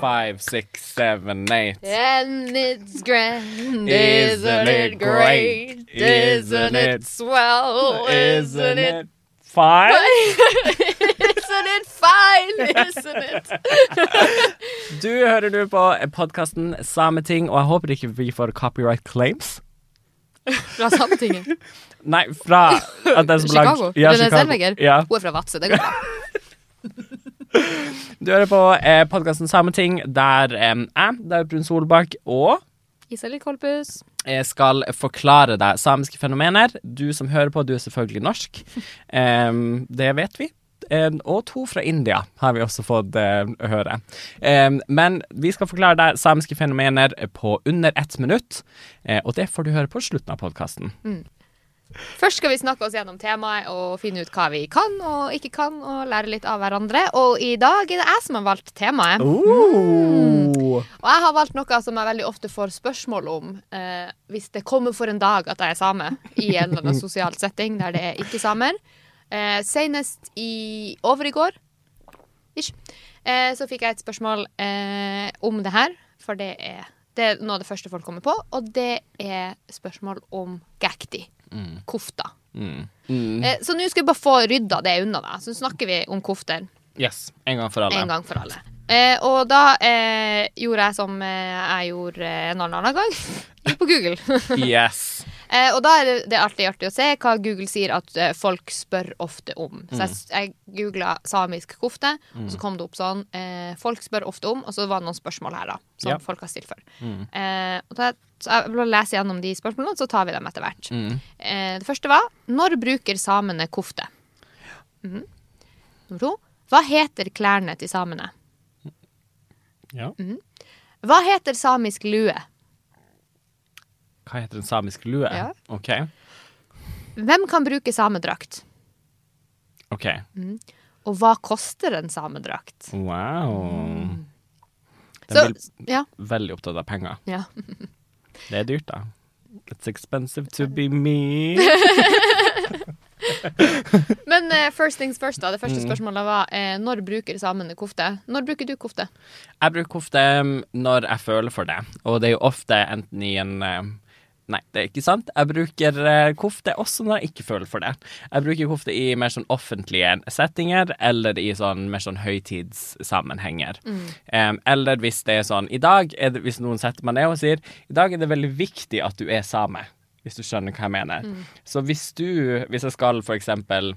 five, six, seven, eight. And it's grand, Isn't isn't it great? Isn't it swell? Isn't it fine? Isn't it fine? Isn't it? Du hører nå på podkasten Sameting, og jeg håper ikke vi får copyright claims. Fra Sametinget. Nei, fra at den som lag- Chicago. Ja, Chicago. Ja. Hun er fra Vadsø, det går bra. Du hører på eh, podkasten Sameting, der eh, jeg, Daud Brun Solbakk, og Isalill Kolpus. jeg skal forklare deg samiske fenomener. Du som hører på, du er selvfølgelig norsk. Em, det vet vi. Em, og to fra India har vi også fått eh, høre. Em, men vi skal forklare deg samiske fenomener på under ett minutt. eh, og det får du høre på slutten av podkasten. Først skal vi snakke oss gjennom temaet og finne ut hva vi kan og ikke kan, og lære litt av hverandre. Og i dag er det jeg som har valgt temaet. Oh. Og jeg har valgt noe som jeg veldig ofte får spørsmål om eh, hvis det kommer for en dag at jeg er same i en eller annen sosial setting der det er ikke-samer. Eh, senest i over i går ish, eh, så fikk jeg et spørsmål eh, om det her, for det er, det er noe av det første folk kommer på, og det er spørsmål om gakti. Kofta. Mm. Mm. Eh, så nå skal vi bare få rydda det unna, da. Så snakker vi om kofter Yes, en gang for alle. en gang for alle. Eh, og da eh, gjorde jeg som eh, jeg gjorde en annen gang. På Google. Yes. Eh, og da er det, alltid artig å se hva Google sier at eh, folk spør ofte om. Så jeg, s- jeg googla samisk kofte, og så kom det opp sånn eh, Folk spør ofte om, og så var det noen spørsmål her, da. Som Ja. folk har stilt før. Eh, og da, så jeg vil lese gjennom de spørsmålene, så tar vi dem etter hvert. Mm. Eh, det første var Når bruker samene kofte? Mhm. Nummer to Hva heter klærne til samene? Ja. Hva heter samisk lue? Hva heter en samisk lue? Ja. OK. Hvem kan bruke samedrakt? ok. Og hva koster en samedrakt? Wow. Den Så, ja, veldig opptatt av penger. ja. Det er dyrt, da. It's expensive to be me. Men uh, first things first, da. Det Mm. første spørsmålet var uh, når bruker samene kofte? Når bruker du kofte? Jeg bruker kofte um, når jeg føler for det, og det er jo ofte enten i en um, Nei, det er ikke sant. Jeg bruker eh, kofte også når jeg ikke føler for det. Jeg bruker kofte i mer sånn offentlige settinger, eller i sånn mer sånn høytidssammenhenger. Um, eller hvis det er sånn I dag er det, Hvis noen setter meg ned og sier I dag er det veldig viktig at du er same. Hvis du skjønner hva jeg mener. Så hvis du Hvis jeg skal for eksempel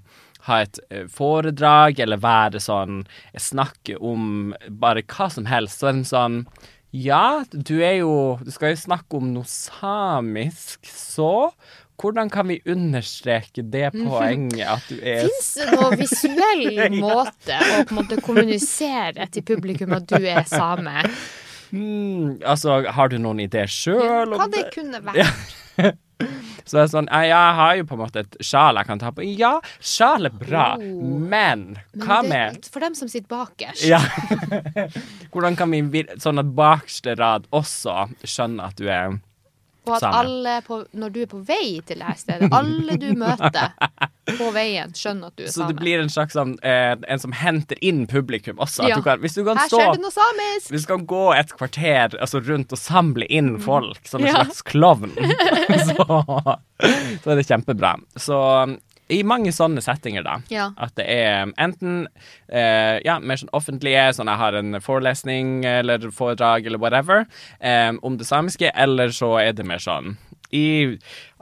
ha et eh, foredrag eller være sånn Snakke om bare hva som helst, så er det en sånn Ja, du er jo Du skal jo snakke om noe samisk, så hvordan kan vi understreke det poenget at du er Fins det noen visuell måte å på en måte kommunisere til publikum at du er same? Hmm, Altså, har du noen idé sjøl? Hva det kunne vært? Så det er sånn «Ja, Jeg har jo på en måte et sjal jeg kan ta på. Ja, sjal er bra, Oh. men Men hva det- med For dem som sitter bakerst. Ja. Hvordan kan vi sånn at bakerste rad også skjønner at du er Og at alle på, når du er på vei til det her stedet, alle du møter på veien, skjønner at du er Så det blir en slags sånn eh, En som henter inn publikum også. At Ja. du kan, hvis du kan Her stå skjer det noe samisk! Hvis du kan gå et kvarter altså rundt og samle inn folk som en Mm. Ja. slags klovn, så, så er det kjempebra. Så i mange sånne settinger, da. Ja. At det er enten eh, ja, mer sånn offentlige, sånn jeg har en forelesning eller foredrag eller whatever eh, om det samiske, eller så er det mer sånn i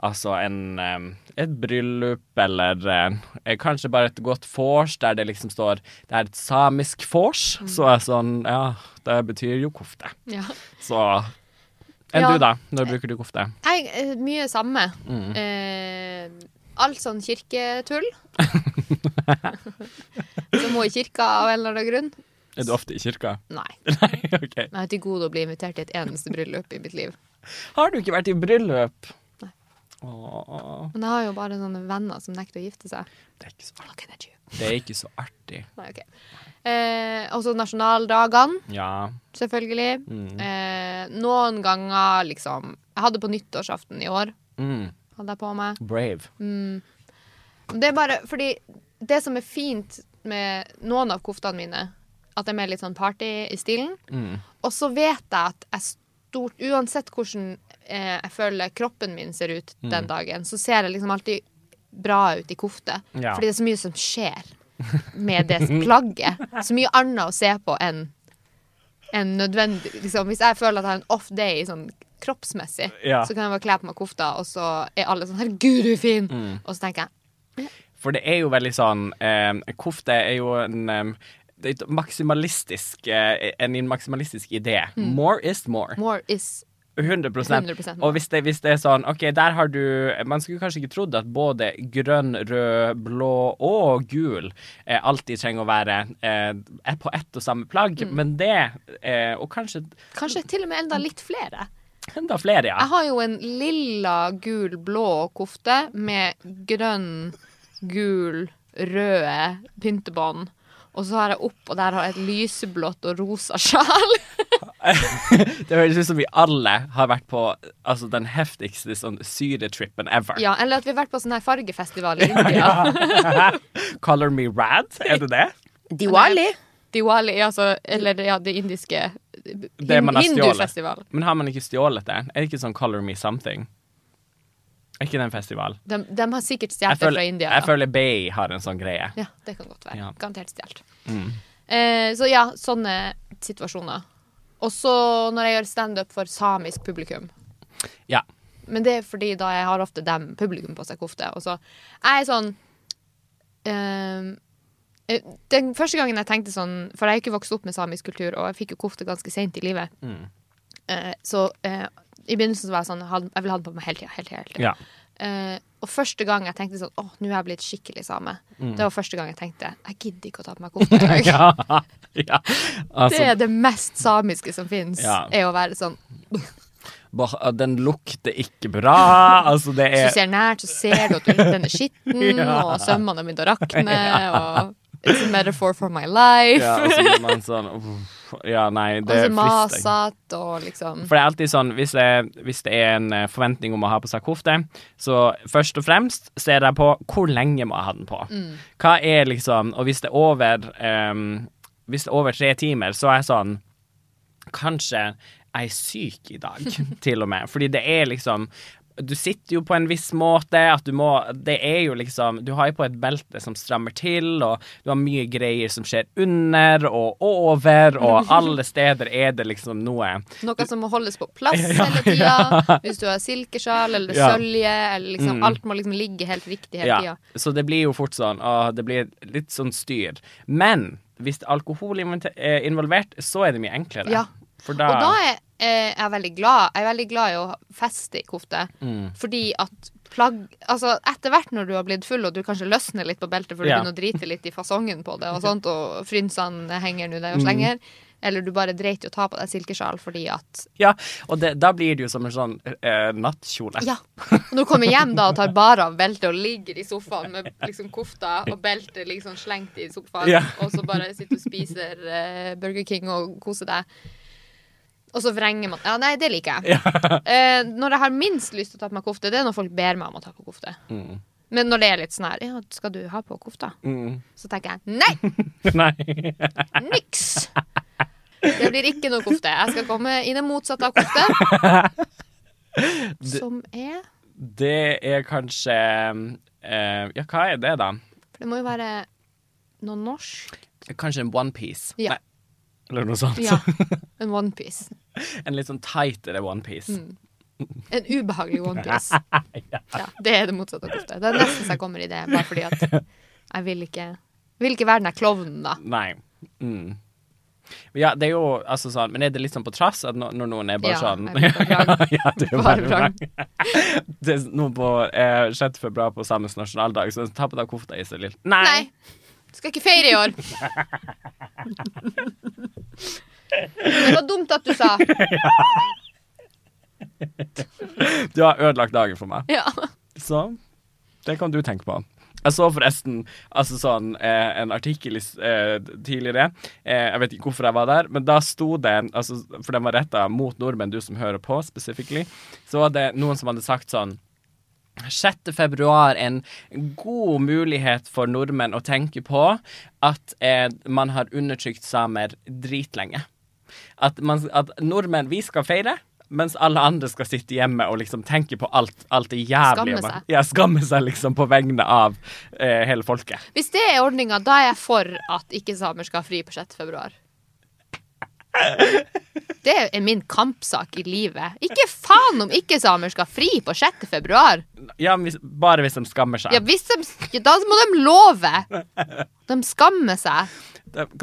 altså en eh, et bryllup eller eh, kanskje bare et godt vors der det liksom står Det er et samisk vors, Mm. så er sånn Ja, det betyr jo kofte. Ja. Så Enn Ja. du, da? Når bruker du kofte? Jeg, eh, mye samme. Mm. Eh, alt sånn kirketull. Som må i kirka av en eller annen grunn. Er du ofte i kirka? Nei. Nei, OK. Jeg har til gode å bli invitert til et eneste bryllup i mitt liv. Har du ikke vært i bryllup? Nei. Åh, Men jeg har jo bare sånne venner som nekter å gifte seg. det er ikke så artig. Det er ikke så artig. Nei, ok. Eh, også nasjonaldagene, Ja. selvfølgelig. Mm. Eh, noen ganger liksom Jeg hadde på nyttårsaften i år. Mm. Hadde jeg på meg. Brave. Det er bare fordi Det som er fint med noen av koftene mine, at de er litt sånn party i stilen. Mm. og så vet jeg at jeg stort Uansett hvordan eh, jeg føler kroppen min ser ut Mm. den dagen, så ser jeg liksom alltid bra ut i kofte. Ja. Fordi det er så mye som skjer med det plagget. Så mye annet å se på enn en nødvendig liksom, Hvis jeg føler at jeg har en off day sånn kroppsmessig, Ja. så kan jeg bare kle på meg kofta, og så er alle sånn 'Herregud, du er fin!' Mm. Og så tenker jeg For det er jo veldig sånn eh, Kofte er jo en eh, maksimalistisk eh, En maksimalistisk idé. More is more. 'More is 100, 100% Og hvis det, hvis det er sånn OK, der har du Man skulle kanskje ikke trodd at både grønn, rød, blå og gul eh, alltid trenger å være eh, på ett og samme plagg, Mm. men det eh, Og kanskje Kanskje til og med enda litt flere. Enda flere, ja. Jeg har jo en lilla, gul, blå kofte med grønn, gul, røde pyntebånd. Og så har jeg opp, og der har jeg et lyseblått og rosa sjal. Det høres ut som vi alle har vært på altså, den heftigste sånn syretrippen ever. Ja, eller at vi har vært på sånn her fargefestival i India. Color me rad, er det det? Diwali. Diwali, altså, eller ja, det indiske. Hindufestival. Men har man ikke stjålet det? Er det ikke sånn Color me something? Er ikke det en festival? De, de har sikkert stjålet fra India. jeg føler Bay har en sånn greie. Ja, det kan godt være. Ja. Garantert stjålet. Mm. Eh, så ja, sånne situasjoner. Og så når jeg gjør standup for samisk publikum. Ja. Men det er fordi da jeg har ofte dem publikum på seg kofte. Og så jeg er sånn eh, Den første gangen jeg tenkte sånn For jeg er ikke vokst opp med samisk kultur, og jeg fikk jo kofte ganske seint i livet. Mm. Eh, så eh, i begynnelsen så var jeg sånn Jeg vil ha den på meg hele tida. Hele tida, hele tida. ja. Eh, og første gang jeg tenkte sånn Åh, nå er jeg blitt skikkelig same. Mm. Det var første gang jeg tenkte Jeg gidder ikke å ta på meg kofte i dag. ja. ja. Altså, Det er det mest samiske som fins, er å være sånn den lukter ikke bra. Altså, det Hvis er du ser nært, så ser du at den er skitten, og sømmene begynner å rakne, og It's a metaphor for my life. ja, og så blir man sånn uff, Ja, nei, og det så frister. masete, og liksom For det er alltid sånn, hvis det, hvis det er en eh, forventning om å ha på seg kofte, så først og fremst ser jeg på hvor lenge må jeg ha den på. Mm. Hva er liksom Og hvis det er over um, Hvis det er over tre timer, så er jeg sånn Kanskje jeg er syk i dag, til og med. Fordi det er liksom du sitter jo på en viss måte, at du må Det er jo liksom Du har jo på et belte som strammer til, og du har mye greier som skjer under og over, og alle steder er det liksom noe Noe som må holdes på plass hele tida. Hvis du har silkesjal eller Ja. sølje, eller liksom Mm. Alt må liksom ligge helt riktig hele tida. Så det blir jo fort sånn og Det blir litt sånn styr. Men hvis alkohol er involvert, så er det mye enklere. Ja. Da, Og da er eh, er veldig glad Jeg er veldig glad i å feste i kofte. Mm. Fordi at plagg Altså etter hvert når du har blitt full, og du kanskje løsner litt på beltet for du begynner å drite litt i fasongen på det, og sånt, og frynsene henger nå der og Mm. slenger, eller du bare dreit i å ta på deg silkesjal fordi at Ja, og det, da blir det jo som en sånn eh, nattkjole. Ja. Og når du kommer hjem da og tar bare av beltet og ligger i sofaen med liksom kofta og beltet liksom slengt i sofaen, Ja. og så bare sitter og spiser eh, Burger King og koser deg. Og så vrenger man Ja, nei, det liker jeg. Eh, når jeg har minst lyst til å ta på meg kofte, det er når folk ber meg om å ta på kofte. Mm. Men når det er litt sånn her Ja, skal du ha på kofta? Mm. Så tenker jeg nei, Nei. niks! Det blir ikke noe kofte. Jeg skal komme i det motsatte av kofte. Som er Det er kanskje eh, Ja, hva er det, da? For det må jo være noe norsk. Kanskje en onepiece? Ja. Eller noe sånt. Ja. En onepiece. En litt sånn tightere onepiece. Mm. En ubehagelig onepiece. Ja, det er det motsatte av kofte. Det er nesten så jeg kommer i det, bare fordi at jeg vil ikke vil ikke være den der klovnen, da. Nei. Mm. Ja, det er jo altså sånn Men er det litt sånn på trass at når når noen er bare Ja, sånn er vil ja, det er Bare bare vrang. vrang. det er noe på eh, 6. februar på samisk nasjonaldag, så ta på deg kofta, i seg litt Nei! Nei. Skal ikke feire i år. Det var dumt at du sa. Du har ødelagt dagen for meg. Ja. Så det kan du tenke på. Jeg så forresten altså sånn, eh, en artikkel eh, tidligere. Eh, jeg vet ikke hvorfor jeg var der, men da sto det altså, For den var retta mot nordmenn, du som hører på spesifikt. Så var det noen som hadde sagt sånn 6. februar en god mulighet for nordmenn å tenke på at eh, man har undertrykt samer dritlenge. at, man, at nordmenn, vi skal feire. Mens alle andre skal sitte hjemme og liksom tenke på alt, alt det jævlige. Skamme seg. Ja, skamme seg liksom på vegne av eh, hele folket. Hvis det er ordninga, da er jeg for at ikke-samer skal ha fri på 6. Det er min kampsak i livet. Ikke faen om ikke-samer skal fri på 6. februar. Ja, hvis, bare hvis de skammer seg. Ja, hvis de, ja, da må de love. De skammer seg.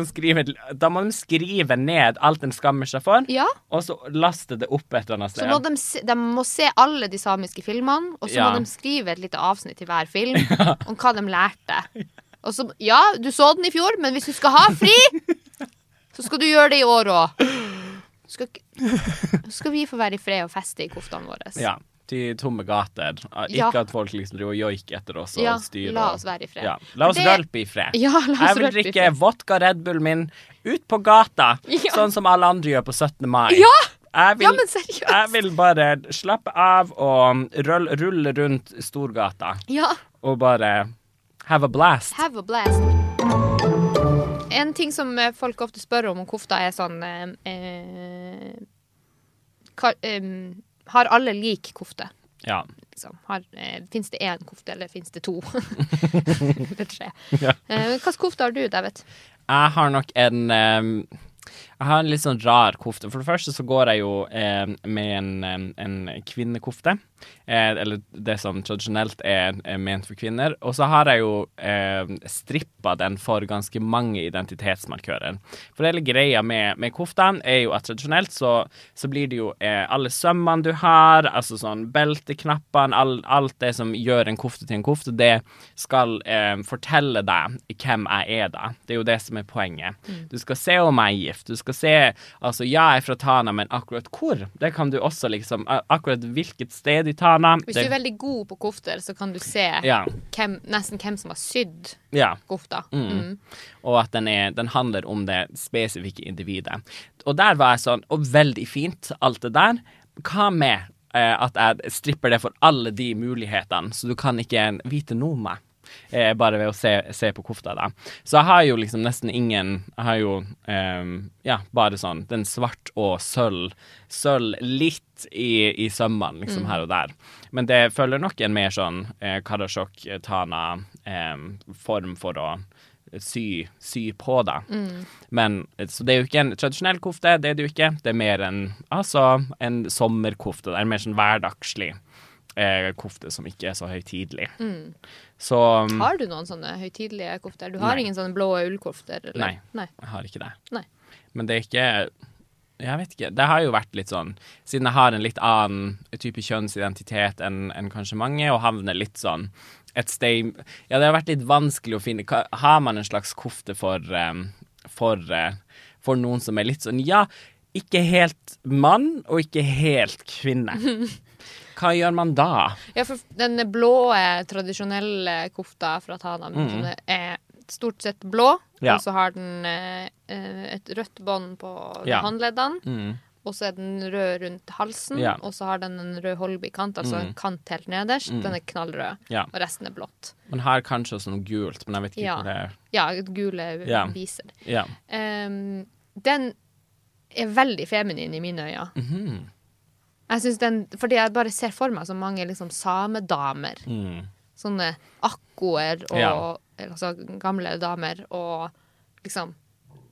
Skrive, da må de skrive ned alt de skammer seg for, Ja. og så laste det opp et eller annet Så sted. må de, se, de må se alle de samiske filmene, og så Ja. må de skrive et lite avsnitt i hver film om hva de lærte. Og så, ja, du så den i fjor, men hvis du skal ha fri, så skal du gjøre det i år òg. Skal, skal vi få være i fred og feste i koftene våre. Ja, til tomme gater. Ikke Ja. at folk liksom driver og joiker etter oss og Ja, styrer. la oss være i fred. Ja, la oss Det- rølpe i fred. Ja, jeg vil drikke vodka Red Bull min ut på gata, sånn som alle andre gjør på 17. mai. Ja! Jeg vil, Ja, jeg vil bare slappe av og rulle, rulle rundt Storgata Ja, og bare have a blast. have a blast. En ting som eh, folk ofte spør om om kofta, er sånn eh, hva, eh, Har alle lik kofte? Ja. liksom. Har, eh, Fins det én kofte, eller fins det to? eller tre. Ja. Eh, Hvilken kofte har du, David? Jeg har nok en Jeg har en litt sånn rar kofte. For det første så går jeg jo eh, med en, en kvinnekofte. Eh, eller det som tradisjonelt er, er ment for kvinner. Og så har jeg jo eh, strippa den for ganske mange identitetsmarkører. For hele greia med, med koftene er jo at tradisjonelt så, så blir det jo eh, alle sømmene du har, altså sånn belteknappene, all, alt det som gjør en kofte til en kofte, det skal eh, fortelle deg hvem jeg er da. Det er jo det som er poenget. Du skal se om jeg er gift. Du skal se Altså, ja, jeg er fra Tana, men akkurat hvor? Det kan du også liksom Akkurat hvilket sted i Tana. Hvis du er veldig god på kofter, så kan du se ja, hvem, nesten hvem som har sydd ja. kofta. Mm. og at den, er, den handler om det spesifikke individet. Og der var jeg sånn Og veldig fint, alt det der. Hva med eh, at jeg stripper det for alle de mulighetene, så du kan ikke vite noe om meg? Eh, bare ved å se, se på kofta, da. Så jeg har jo liksom nesten ingen Jeg har jo eh, ja, bare sånn den svart og sølv. Sølv litt i, i sømmene, liksom her og der. Men det følger nok en mer sånn eh, Karasjok-Tana-form for å sy, sy på det. Men Så det er jo ikke en tradisjonell kofte, det er det jo ikke. Det er mer en, altså, en sommerkofte. Det er mer sånn hverdagslig eh, kofte som ikke er så høytidelig. Så um, Har du noen sånne høytidelige kofter? Du har Nei. ingen sånne blå ullkofter? eller? Nei. Nei. jeg har ikke det. Nei. Men det er ikke Jeg vet ikke. Det har jo vært litt sånn Siden jeg har en litt annen type kjønnsidentitet enn en kanskje mange, og havner litt sånn et sted Ja, det har vært litt vanskelig å finne Har man en slags kofte for um, for, eh, for noen som er litt sånn Ja, ikke helt mann, og ikke helt kvinne. Hva gjør man da? Ja, for den blå, tradisjonelle kofta fra Tana mm. er stort sett blå, Mm. Ja. og så har den eh, eh, et rødt bånd på Ja. håndleddene. Mm. Og så er den rød rundt halsen, Ja. og så har den en rød Holby-kant, altså en kant helt nederst. Den er knallrød, og resten er blått. Man har kanskje også noe gult, men jeg vet ikke hvor det er. Ja, gule viser. Ja. Ehm, den er veldig feminin i mine øyne. Mhm. Jeg synes den, fordi jeg bare ser for meg så mange liksom samedamer. Mm. Sånne akkoer og Ja. altså gamle damer og liksom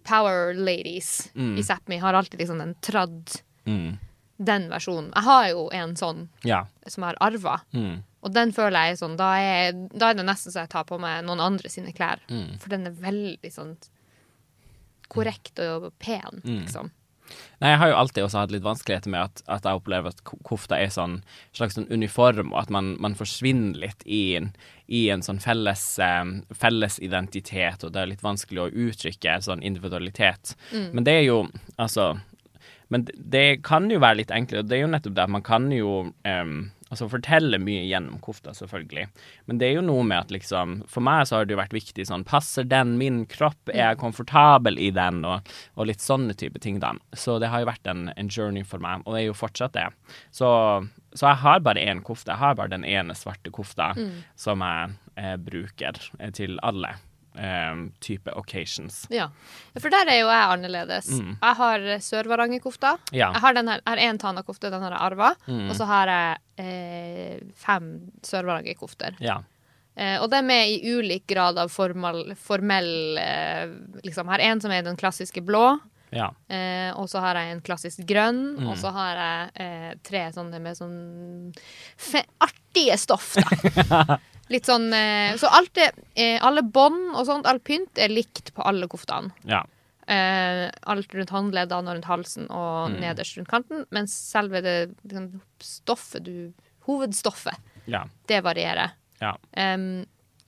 power ladies Mm. i Sápmi har alltid liksom den tradd, Mm. den versjonen. Jeg har jo en sånn Ja. som jeg har arva. Mm. Og den føler jeg sånn, da er, da er det nesten så jeg tar på meg noen andre sine klær. Mm. For den er veldig sånn korrekt og pen, Mm. liksom. Nei, jeg har jo alltid også hatt litt vanskeligheter med at, at jeg opplever at kofta er sånn slags sånn uniform, og at man, man forsvinner litt i en, i en sånn felles, um, felles identitet, og det er litt vanskelig å uttrykke sånn individualitet. Men det er jo altså Men det, det kan jo være litt enklere, og det er jo nettopp det at man kan jo em, Altså fortelle mye gjennom kofta, selvfølgelig. Men det er jo noe med at liksom For meg så har det jo vært viktig sånn Passer den min kropp? Er jeg komfortabel i den? Og, og litt sånne type ting, da. Så det har jo vært en, en journey for meg, og det er jo fortsatt det. Så, så jeg har bare én kofte. Jeg har bare den ene svarte kofta som jeg eh, bruker eh, til alle eh, type occasions. Ja. For der er jo jeg annerledes. Jeg har Sør-Varanger-kofta. Mm. Ja. Mm. Jeg har den her, jeg har én Tana-kofte, den har jeg arva. Og så har jeg eh, fem Sør-Varanger-kofter. Ja. Eh, og de er i ulik grad av formal, formell eh, liksom. Jeg har en som er den klassiske blå. Ja. Eh, og så har jeg en klassisk grønn, Mm. og så har jeg eh, tre sånne med sånn artige stoff, da. Litt sånn eh, Så alt det, eh, alle bånd og sånt, all pynt, er likt på alle koftene. ja. Eh, alt rundt håndleddene og rundt halsen og Mm. nederst rundt kanten. Mens selve det liksom, stoffet du Hovedstoffet, Ja. det varierer. Ja. Um,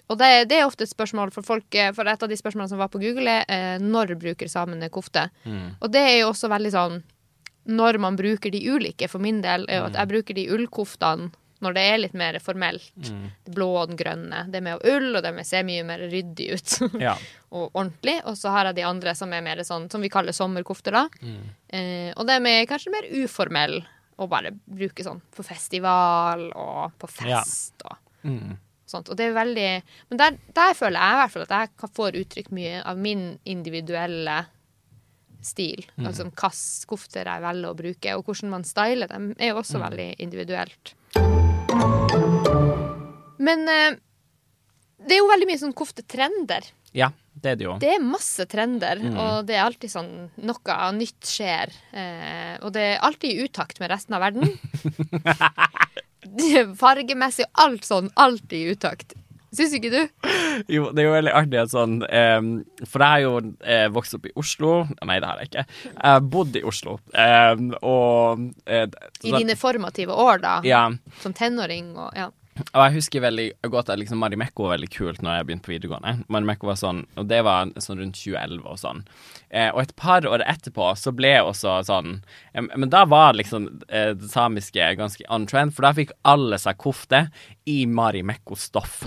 og det, det er ofte et spørsmål for folk eh, For et av de spørsmålene som var på Google, er eh, når bruker samene kofte? Mm. Og det er jo også veldig sånn når man bruker de ulike. For min del er jo at jeg bruker de ullkoftene når det er litt mer formelt. Det blå og den grønne. Det med ull, og det med ser mye mer ryddig ut. Ja. og ordentlig. Og så har jeg de andre som er mer sånn, som vi kaller sommerkofter, da. Mm. Eh, og det er kanskje mer uformell å bare bruke sånn på festival og på Ja. fest og Mm. sånt. Og det er veldig Men der, der føler jeg i hvert fall at jeg får få uttrykt mye av min individuelle stil. Mm. Altså hvilke kofter jeg velger å bruke, og hvordan man styler dem, er jo Mm. også veldig individuelt. Men eh, det er jo veldig mye sånn koftetrender. ja, det er det jo. Det er masse trender, Mm. og det er alltid sånn noe nytt skjer. Eh, og det er alltid i utakt med resten av verden. Er Fargemessig og alt sånn. Alltid i utakt. Syns ikke du? Jo, det er jo veldig artig at sånn um, For jeg har jo eh, vokst opp i Oslo. Nei, det har jeg ikke. Jeg har bodd i Oslo. Um, og eh, I dine formative år, da. Ja. Som tenåring og ja. Og jeg husker veldig godt at liksom Marimekko var veldig kult når jeg begynte på videregående. Marimekko var sånn, Og det var sånn rundt 2011 og sånn. Eh, og et par år etterpå så ble jeg også sånn eh, Men da var liksom eh, det samiske ganske on trend, for da fikk alle seg kofte i Marimekko-stoff.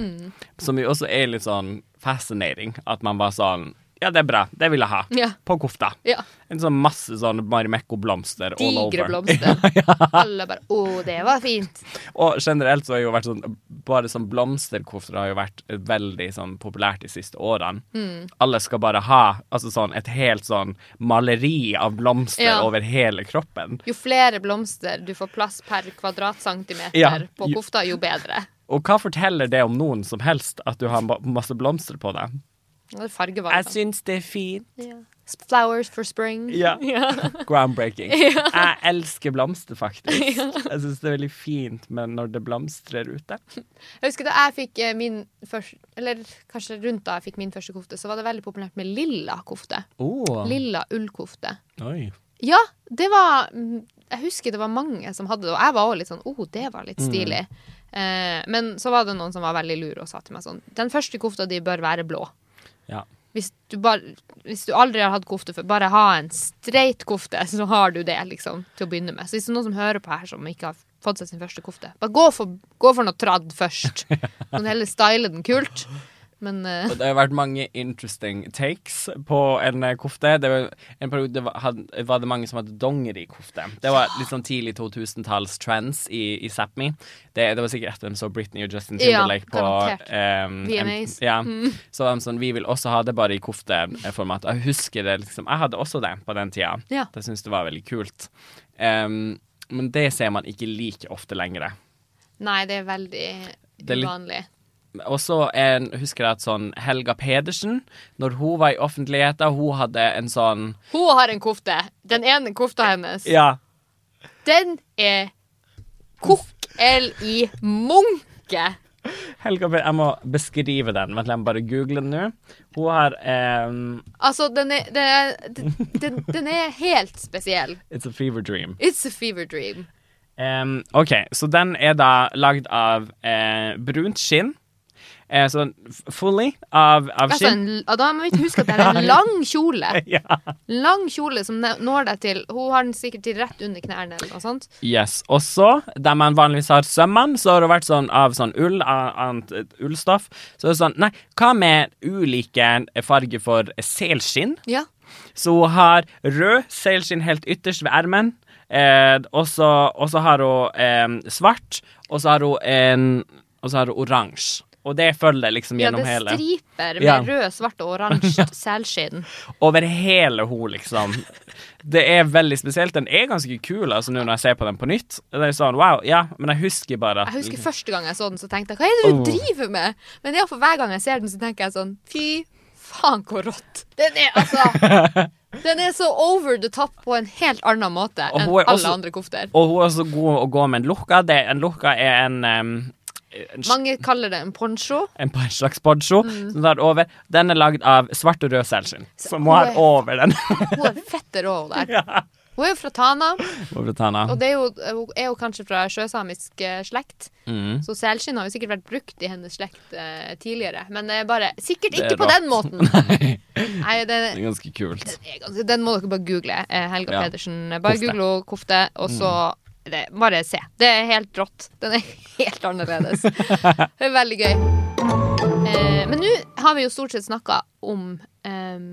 Som jo også er litt sånn fascinating. At man var sånn Ja, det er bra. Det vil jeg ha. Ja. På kofta. ja. En sånn masse sånn Marimekko-blomster all over. Digre blomster. Alle bare 'Å, det var fint'. Og generelt så har jo vært sånn Bare sånn blomsterkofter har jo vært veldig sånn populært de siste årene. Alle skal bare ha altså sånn et helt sånn maleri av blomster Ja. over hele kroppen. Jo flere blomster du får plass per kvadratcentimeter Ja. på kofta, jo bedre. Og hva forteller det om noen som helst, at du har masse blomster på deg? Er syns det er fint. Yeah. Flowers for spring. Ja. Groundbreaking. Jeg elsker blomster, faktisk. Jeg syns det er veldig fint, men når det blomstrer ute Jeg husker da jeg fikk eh, min første Eller kanskje rundt da jeg fikk min første kofte, så var det veldig populært med lilla kofte. oh. Lilla ullkofte. Oi. Ja, det var mm, Jeg husker det var mange som hadde det, og jeg var òg litt sånn Å, det var litt stilig. Eh, men så var det noen som var veldig lure og sa til meg sånn Den første kofta di bør være blå. Ja. Hvis du, bare, hvis du aldri har hatt kofte før, bare ha en streit kofte, så har du det, liksom, til å begynne med. Så hvis det er noen som hører på her som ikke har fått seg sin første kofte, bare gå for, gå for noe tradd først. Kan heller style den kult. Men uh... Det har vært mange interesting takes på en eh, kofte. Det var, en periode var, det mange som hadde dongerikofte. Det var litt sånn tidlig 2000-talls trends i, i Sápmi. Det, det var sikkert etter de så Britney og Justin Ja, Timberlake på garantert. VMAs. em, ja. Så var de sånn Vi vil også ha det bare i kofteformat. Jeg husker det liksom Jeg hadde også det på den tida. Ja. Jeg syntes det var veldig kult. Um, men det ser man ikke like ofte lenger. nei, det er veldig Det uvanlig. Og så husker jeg at sånn Helga Pedersen, når hun var i offentligheten, hun hadde en sånn Hun har en kofte. Den ene kofta hennes. Ja. Den er kokk-el i munke. Helga jeg må beskrive den. Vent, la meg bare google den nå. Hun har um... Altså, den er, den, er, den, den er helt spesiell. It's a fever dream. It's a fever dream. Um, OK, så den er da lagd av eh, brunt skinn. Eh, sånn fully av, av Altså, skinn. Altså, da må vi huske at det er en lang kjole. Ja. Lang kjole som når deg til Hun har den sikkert til rett under knærne eller noe sånt. Yes. Og så, der man vanligvis har sømmene, så har det vært sånn av sånn ull, annet eh, ullstoff. Så det er sånn Nei, hva med ulike farger for selskinn? Ja. Så hun har rød selskinn helt ytterst ved ermen. Eh, og så har hun eh, svart, og så har hun en Og så har hun oransje. Og det følger liksom Ja, gjennom det er hele striper med Ja. rød, svart og oransje selskinn. Over hele henne, liksom. Det er veldig spesielt. Den er ganske kul, altså, nå når jeg ser på den på nytt. Det er sånn, wow, ja, men jeg husker bare at Jeg husker første gang jeg så den, så tenkte jeg hva er det du Oh. driver med? Men ja, for hver gang jeg ser den, så tenker jeg sånn fy faen, hvor rått. Den er altså Den er så over the top på en helt annen måte enn er alle også- andre kofter. Og hun er også god å gå med en lukka. Det, en lukka er en, um, en, Mange kaller det en poncho. en en slags poncho over. Den er lagd av svart og rød selskinn, som hun har er- over den. Hun er fette rå der. Hun er jo fra Tana, fra Tana. og det er jo, hun er jo kanskje fra sjøsamisk eh, slekt. Mm. Så selskinn har jo sikkert vært brukt i hennes slekt eh, tidligere. Men det er bare sikkert er ikke på den måten. Nei, det, Det er ganske kult. er ganske, den må dere bare google. Eh, Helga Ja. Pedersen. Bare Kofte. Mm. google henne, kofte, og så det, Bare se. Det er helt rått. Den er helt annerledes. Det er veldig gøy. Eh, men nå har vi jo stort sett snakka om eh,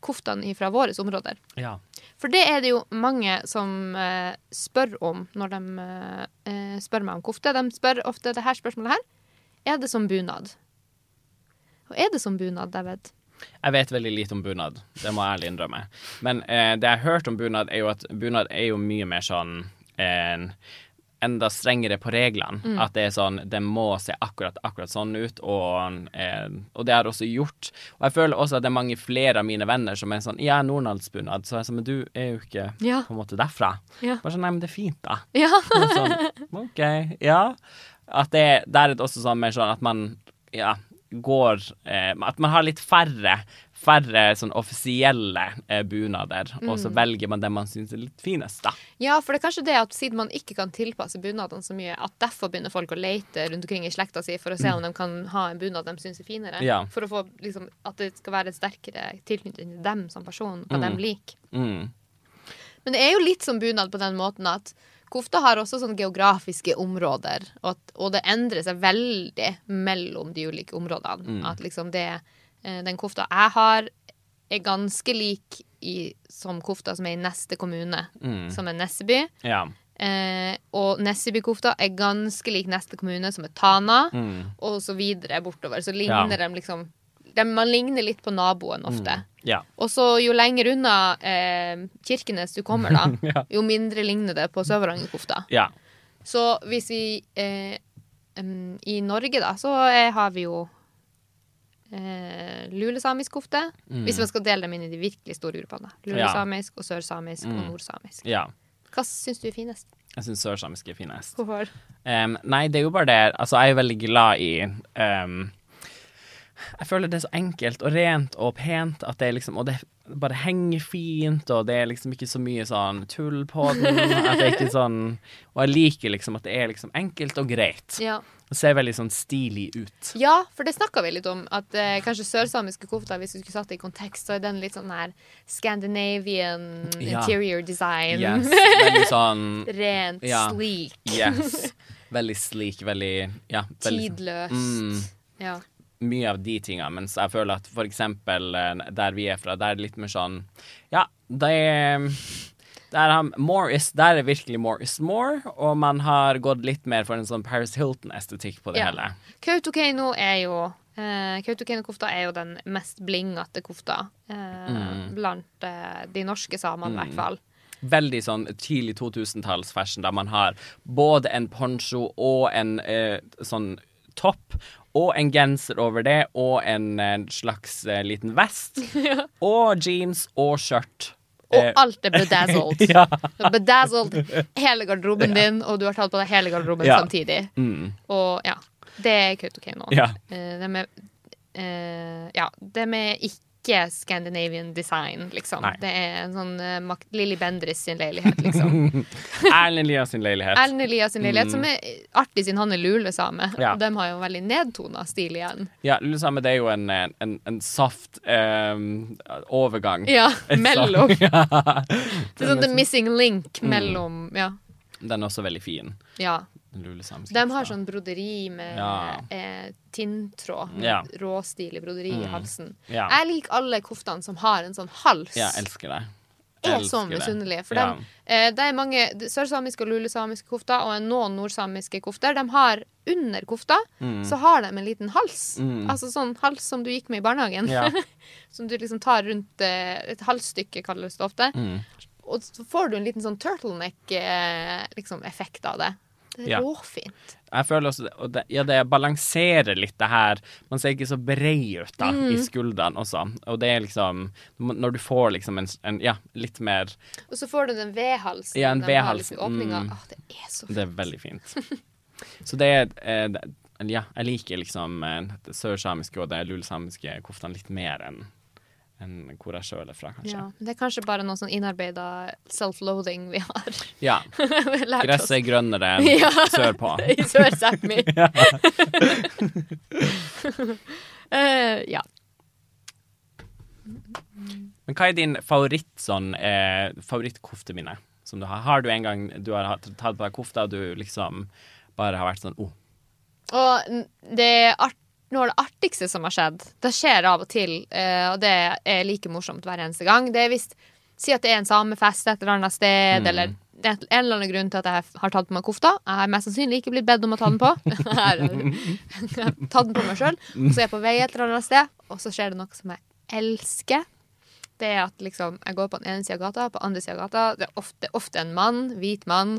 koftene fra våre områder. Ja. For det er det jo mange som eh, spør om når de eh, spør meg om kofte. De spør ofte det her spørsmålet her. Er det som bunad? Og er det som bunad, David? Jeg vet veldig lite om bunad, det må jeg ærlig innrømme. Men eh, det jeg har hørt om bunad, er jo at bunad er jo mye mer sånn eh, Enda strengere på reglene. At det er sånn Det må se akkurat, akkurat sånn ut, og, eh, og det har også gjort. Og jeg føler også at det er mange flere av mine venner som er sånn Ja, nordlandsbunad. Så jeg er sånn Men du er jo ikke Ja. på en måte derfra. Ja. Bare sånn Nei, men det er fint, da. Ja. Sånn, OK, ja. At det, der er det også sånn mer sånn at man ja, går eh, At man har litt færre Færre sånn offisielle eh, bunader, og så velger man den man syns er litt finest, da. ja, for det er kanskje det at siden man ikke kan tilpasse bunadene så mye, at derfor begynner folk å lete rundt omkring i slekta si for å se om de kan ha en bunad de syns er finere. Ja. For å få liksom, at det skal være en sterkere tilknytning til dem som person, hva de liker. Mm. Men det er jo litt som bunad på den måten at kofta har også sånn geografiske områder, og, at, og det endrer seg veldig mellom de ulike områdene. At liksom det eh, Den kofta jeg har, er ganske lik i, som kofta som er i neste kommune, som er Nesseby. Ja. Eh, og Nesseby-kofta er ganske lik neste kommune, som er Tana, og så videre bortover. Så ligner Ja. de liksom de, Man ligner litt på naboen ofte. Ja. Og så jo lenger unna eh, Kirkenes du kommer, da, Ja. jo mindre ligner det på Sør-Varanger-kofta. Ja. Så hvis vi eh, um, I Norge, da, så er, har vi jo eh, lulesamisk kofte. Hvis man skal dele dem inn i de virkelig store gruppene. Lulesamisk og sørsamisk og nordsamisk. ja. Hva syns du er finest? Jeg syns sørsamisk er finest. Hvorfor? Um, nei, det er jo bare det Altså, jeg er veldig glad i em, Jeg føler det er så enkelt og rent og pent at det liksom Og det bare henger fint, og det er liksom ikke så mye sånn tull på den. At det er ikke sånn Og jeg liker liksom at det er liksom enkelt og greit. Ja. Det ser veldig sånn stilig ut. Ja, for det snakka vi litt om. At eh, kanskje sørsamiske kofta, hvis du skulle satt det i kontekst, så er den litt sånn her Scandinavian Ja. interior design. Yes. Veldig sånn Rent, Ja. sleek, Yes. Veldig sleek, veldig Ja. Veldig, tidløst. Mm. Ja. Mye av de tingene, mens jeg føler at for eksempel eh, der vi er fra, der er det litt mer sånn Ja, det er der, han, more is, der er virkelig more is more, og man har gått litt mer for en sånn Paris Hilton-estetikk på det Ja. hele. Kautokeino er jo eh, Kautokeino-kofta er jo den mest blingete kofta eh, Mm. blant eh, de norske samene, i hvert fall. Veldig sånn tidlig 2000-talls-fashion, der man har både en poncho og en eh, sånn topp, og en genser over det, og en eh, slags eh, liten vest, og jeans og skjørt. Og Eh, alt er bedazzled. ja. Bedazzled hele garderoben din, og du har tatt på deg hele garderoben Ja. samtidig. Mm, Og ja, det er Kautokeino. ja. Uh, de er uh, Ja, det med ikke Scandinavian design, liksom. Nei. Det er en sånn uh, Lilly Bendriss sin leilighet, liksom. Erlend Elias sin leilighet. Erlend Elias sin leilighet, som er artig siden han er lulesame. Ja. Og de har jo veldig nedtona stil igjen. Ja, lulesame det er jo en, en, en soft um, overgang. Ja, mellom. ja. Det er sånn the missing link Mm. mellom Ja. Den er også veldig fin. ja. De har sånn broderi med Ja. eh, tinntråd. Ja. Råstilig broderi i Mm. halsen. Ja. Jeg liker alle koftene som har en sånn hals. ja, jeg elsker det. er så misunnelige. For Ja. dem, eh, det er mange sørsamiske og lulesamiske kofter, og noen nordsamiske kofter. De har under kofta så har de en liten hals. Mm. Altså sånn hals som du gikk med i barnehagen. Som du liksom tar rundt eh, et halsstykke, kalles det ofte. Mm. Og så får du en liten sånn turtleneck-effekt liksom, effekt av det. Det er Ja. råfint. Jeg føler også og det, Ja, det balanserer litt det her. Man ser ikke så bred ut da, Mm. i skuldrene også. Og det er liksom Når du får liksom en, en Ja, litt mer Og så får du den V-halsen. Ja, en V-hals, mm. Åh, det er så fint. Det er veldig fint. Så det er eh, Ja, jeg liker liksom eh, det sørsamiske og det lulesamiske koftene litt mer enn enn hvor jeg sjøl er fra, kanskje. Ja, det er kanskje bare noe sånn innarbeida self-loathing vi har Ja. Gresset er grønnere enn Ja. sørpå. i Sør-Sápmi. uh, ja. Men hva er din favoritt sånn eh, favorittkofteminne som du har? Har du en gang du har tatt på deg kofta og du liksom bare har vært sånn oh, Og det er art noe av det artigste som har skjedd, det skjer av og til, eh, og det er like morsomt hver eneste gang. Det er hvis Si at det er en samefest et eller annet sted, Mm. eller er en eller annen grunn til at jeg har tatt på meg kofta. Jeg har mest sannsynlig ikke blitt bedt om å ta den på. Jeg har tatt den på meg sjøl. Så er jeg på vei et eller annet sted, og så skjer det noe som jeg elsker. Det er at liksom, jeg går på den ene sida av gata, på den andre sida av gata. Det er ofte, ofte en mann, hvit mann,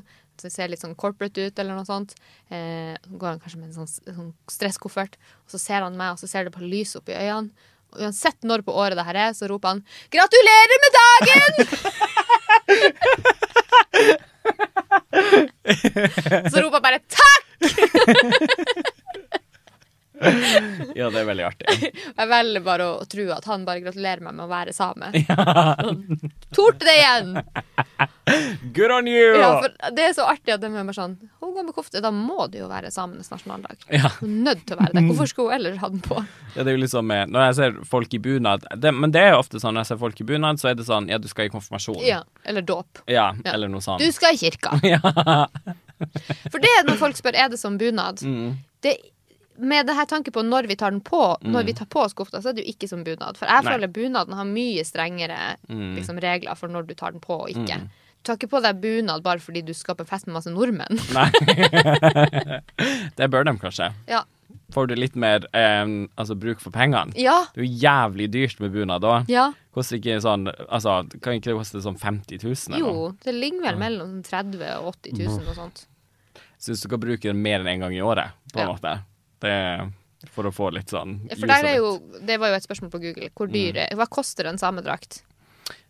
ser litt sånn corporate ut, eller noe sånt. Eh, går han kanskje med en sånn, sånn stresskoffert, og så ser han meg, og så ser det på lys opp i øynene. Og uansett når på året det her er, så roper han 'Gratulerer med dagen!' så roper han bare 'takk'! Ja, det er veldig artig. Jeg velger bare å tro at han bare gratulerer meg med å være same. Torde det igjen! Good on you! Ja, for det er så artig at de er bare sånn Hun går med kofte, da må det jo være samenes nasjonaldag. Ja. Hun er nødt til å være det. Hvorfor skulle hun ellers ha den på? Ja, det er jo liksom Når jeg ser folk i bunad det, Men det er jo ofte sånn når jeg ser folk i bunad, så er det sånn Ja, du skal i konfirmasjon. Ja, Eller dåp. Ja, Ja. eller noe sånt. Du skal i kirka. Ja. For det er når folk spør er det som bunad. Mm. Det, med det her tanke på når vi tar den på Når vi tar på oss kofta, så er det jo ikke som bunad. For jeg føler bunaden har mye strengere Mm. liksom, regler for når du tar den på og ikke. Du tar ikke på deg bunad bare fordi du skaper fest med masse nordmenn. Nei. det bør de kanskje. Ja. Får du litt mer eh, altså, bruk for pengene. Ja. Det er jo jævlig dyrt med bunad òg. ja. Koster ikke sånn Altså, kan ikke det koste sånn 50 000 eller? Jo, det ligger vel mellom 30 000 og 80 000 og sånt. Syns du kan bruke den mer enn én en gang i året, på en Ja. måte det For å få litt sånn Ja, For der er jo, det var jo et spørsmål på Google. Hvor dyr er Hva koster en samedrakt?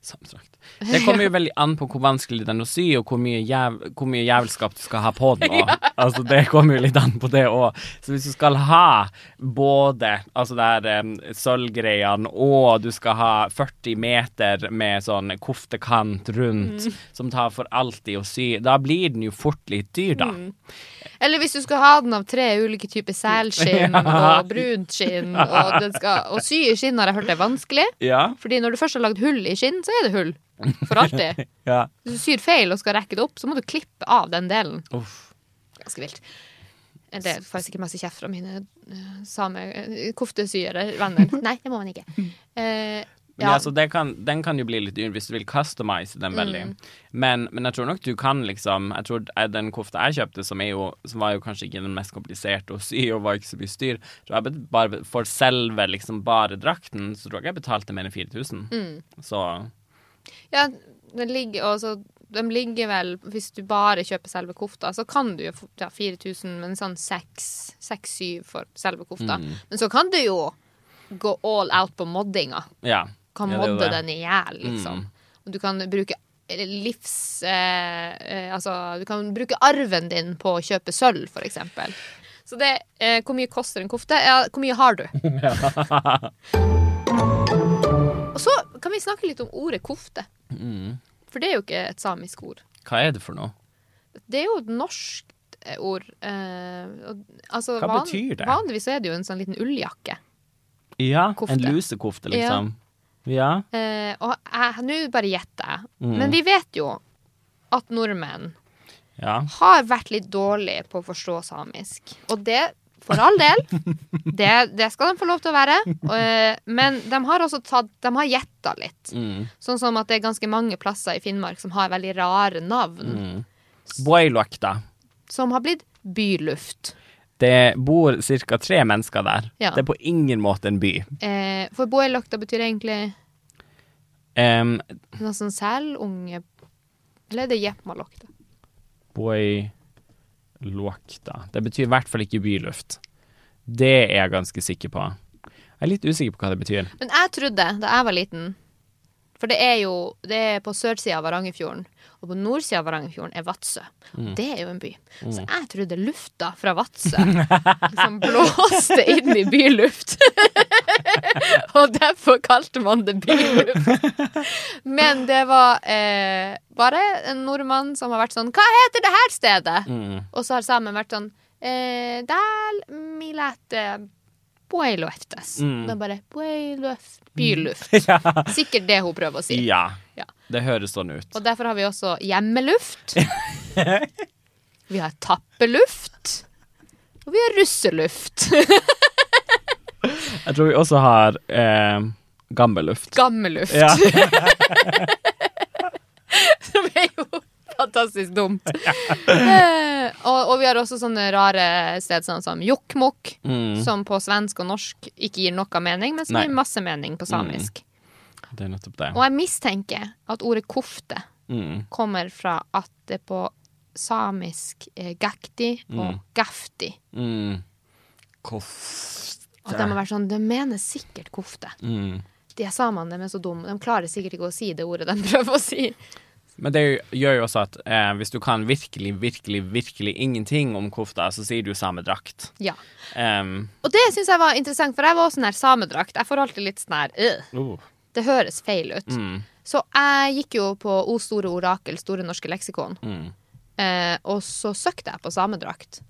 Sammendrakt. Det kommer jo veldig an på hvor vanskelig den er å sy, og hvor mye, jæv, hvor mye jævelskap du skal ha på den òg. Altså, det kommer jo litt an på det òg. Så hvis du skal ha både altså det her um, sølvgreiene, og du skal ha 40 meter med sånn koftekant rundt, Mm. som tar for alltid å sy, da blir den jo fort litt dyr, da. Mm. Eller hvis du skal ha den av tre ulike typer selskinn og brunt skinn, og, skal, og sy i skinn har jeg hørt er vanskelig. Ja. Fordi når du først har lagd hull i skinn, så er det hull. For alltid. ja. Hvis du syr feil og skal rekke det opp, så må du klippe av den delen. Uff. Ganske vilt. Det får jeg sikkert masse kjeft fra mine uh, same uh, koftesyere venner. Nei, det må man ikke. Eh, Men ja. altså, det kan, den kan jo bli litt dyr hvis du vil customize den veldig. Mm. Men, men jeg tror nok du kan liksom Jeg tror den kofta jeg kjøpte, som, jo, som var jo kanskje ikke den mest kompliserte å sy, og var ikke så mye styr jeg bare For selve liksom bare drakten, så tror jeg jeg betalte mer enn 4000. Mm. Så Ja, den ligger også De ligger vel, hvis du bare kjøper selve kofta, så kan du jo få ja, 4000, men sånn 6-7 for selve kofta. Mm. Men så kan du jo gå all out på moddinga. ja. Kan Ja, modde den i hjel, liksom. Mm. Du kan bruke livs... Eh, eh, altså, du kan bruke arven din på å kjøpe sølv, for eksempel. Så det eh, Hvor mye koster en kofte? Ja, hvor mye har du? Og så kan vi snakke litt om ordet kofte. Mm. For det er jo ikke et samisk ord. Hva er det for noe? Det er jo et norsk eh, ord. Eh, altså, Hva betyr det? Vanligvis er det jo en sånn liten ulljakke. Ja, Kofte. en lusekofte, liksom. Ja. Eh, og nå bare gjetter jeg. Mm. Men vi vet jo at nordmenn ja. har vært litt dårlige på å forstå samisk. Og det For all del. Det, det skal de få lov til å være. Og, eh, men de har også tatt De har gjetta litt. Mm. Sånn som at det er ganske mange plasser i Finnmark som har veldig rare navn. Mm. Boilokta. Som har blitt byluft. Det bor ca. tre mennesker der. Ja. Det er på ingen måte en by. Eh, for Boilokta betyr egentlig Um, noe sånn selunge Eller er det Jepmalokta? Boilokta. Det betyr i hvert fall ikke byluft. Det er jeg ganske sikker på. Jeg er litt usikker på hva det betyr. Men jeg trodde, da jeg var liten For det er jo Det er på sørsida av Varangerfjorden, og på nordsida av Varangerfjorden er Vadsø. Mm. Det er jo en by. Så jeg trodde lufta fra Vadsø liksom blåste inn i byluft. og derfor kalte man det byluft. Men det var eh, bare en nordmann som har vært sånn Hva heter det her stedet? Mm. Og så har sammen vært sånn eh, Dæl milete Boiloftes. Mm. Er bare Boiloft Byluft. ja. Sikkert det hun prøver å si. ja. Ja. Det høres sånn ut. Og derfor har vi også hjemmeluft. vi har tappeluft. Og vi har russeluft. Jeg tror vi også har eh, gammelluft. Gammelluft. Ja. Fantastisk dumt. Eh, og, og vi har også sånne rare steder sånn som Jokkmokk, Mm. som på svensk og norsk ikke gir noe mening, men som Nei. gir masse mening på samisk. Det er nettopp det. Og jeg mistenker at ordet kofte Mm. kommer fra at det på samisk er gakti og Mm. gafti. Mm. Kofte. Og de må være sånn, de mener sikkert kofte. Mm. De er samene, de er så dumme. De klarer sikkert ikke å si det ordet de prøver å si. Men det gjør jo også at eh, hvis du kan virkelig, virkelig, virkelig ingenting om kofta, så sier du samedrakt. Ja. Um, Og det syns jeg var interessant, for jeg var også nær samedrakt. Jeg får alltid litt sånn her øh, oh. Det høres feil ut. mm. Så jeg gikk jo på O store orakel, Store norske leksikon, Mm. eh, og så søkte jeg på samedrakt.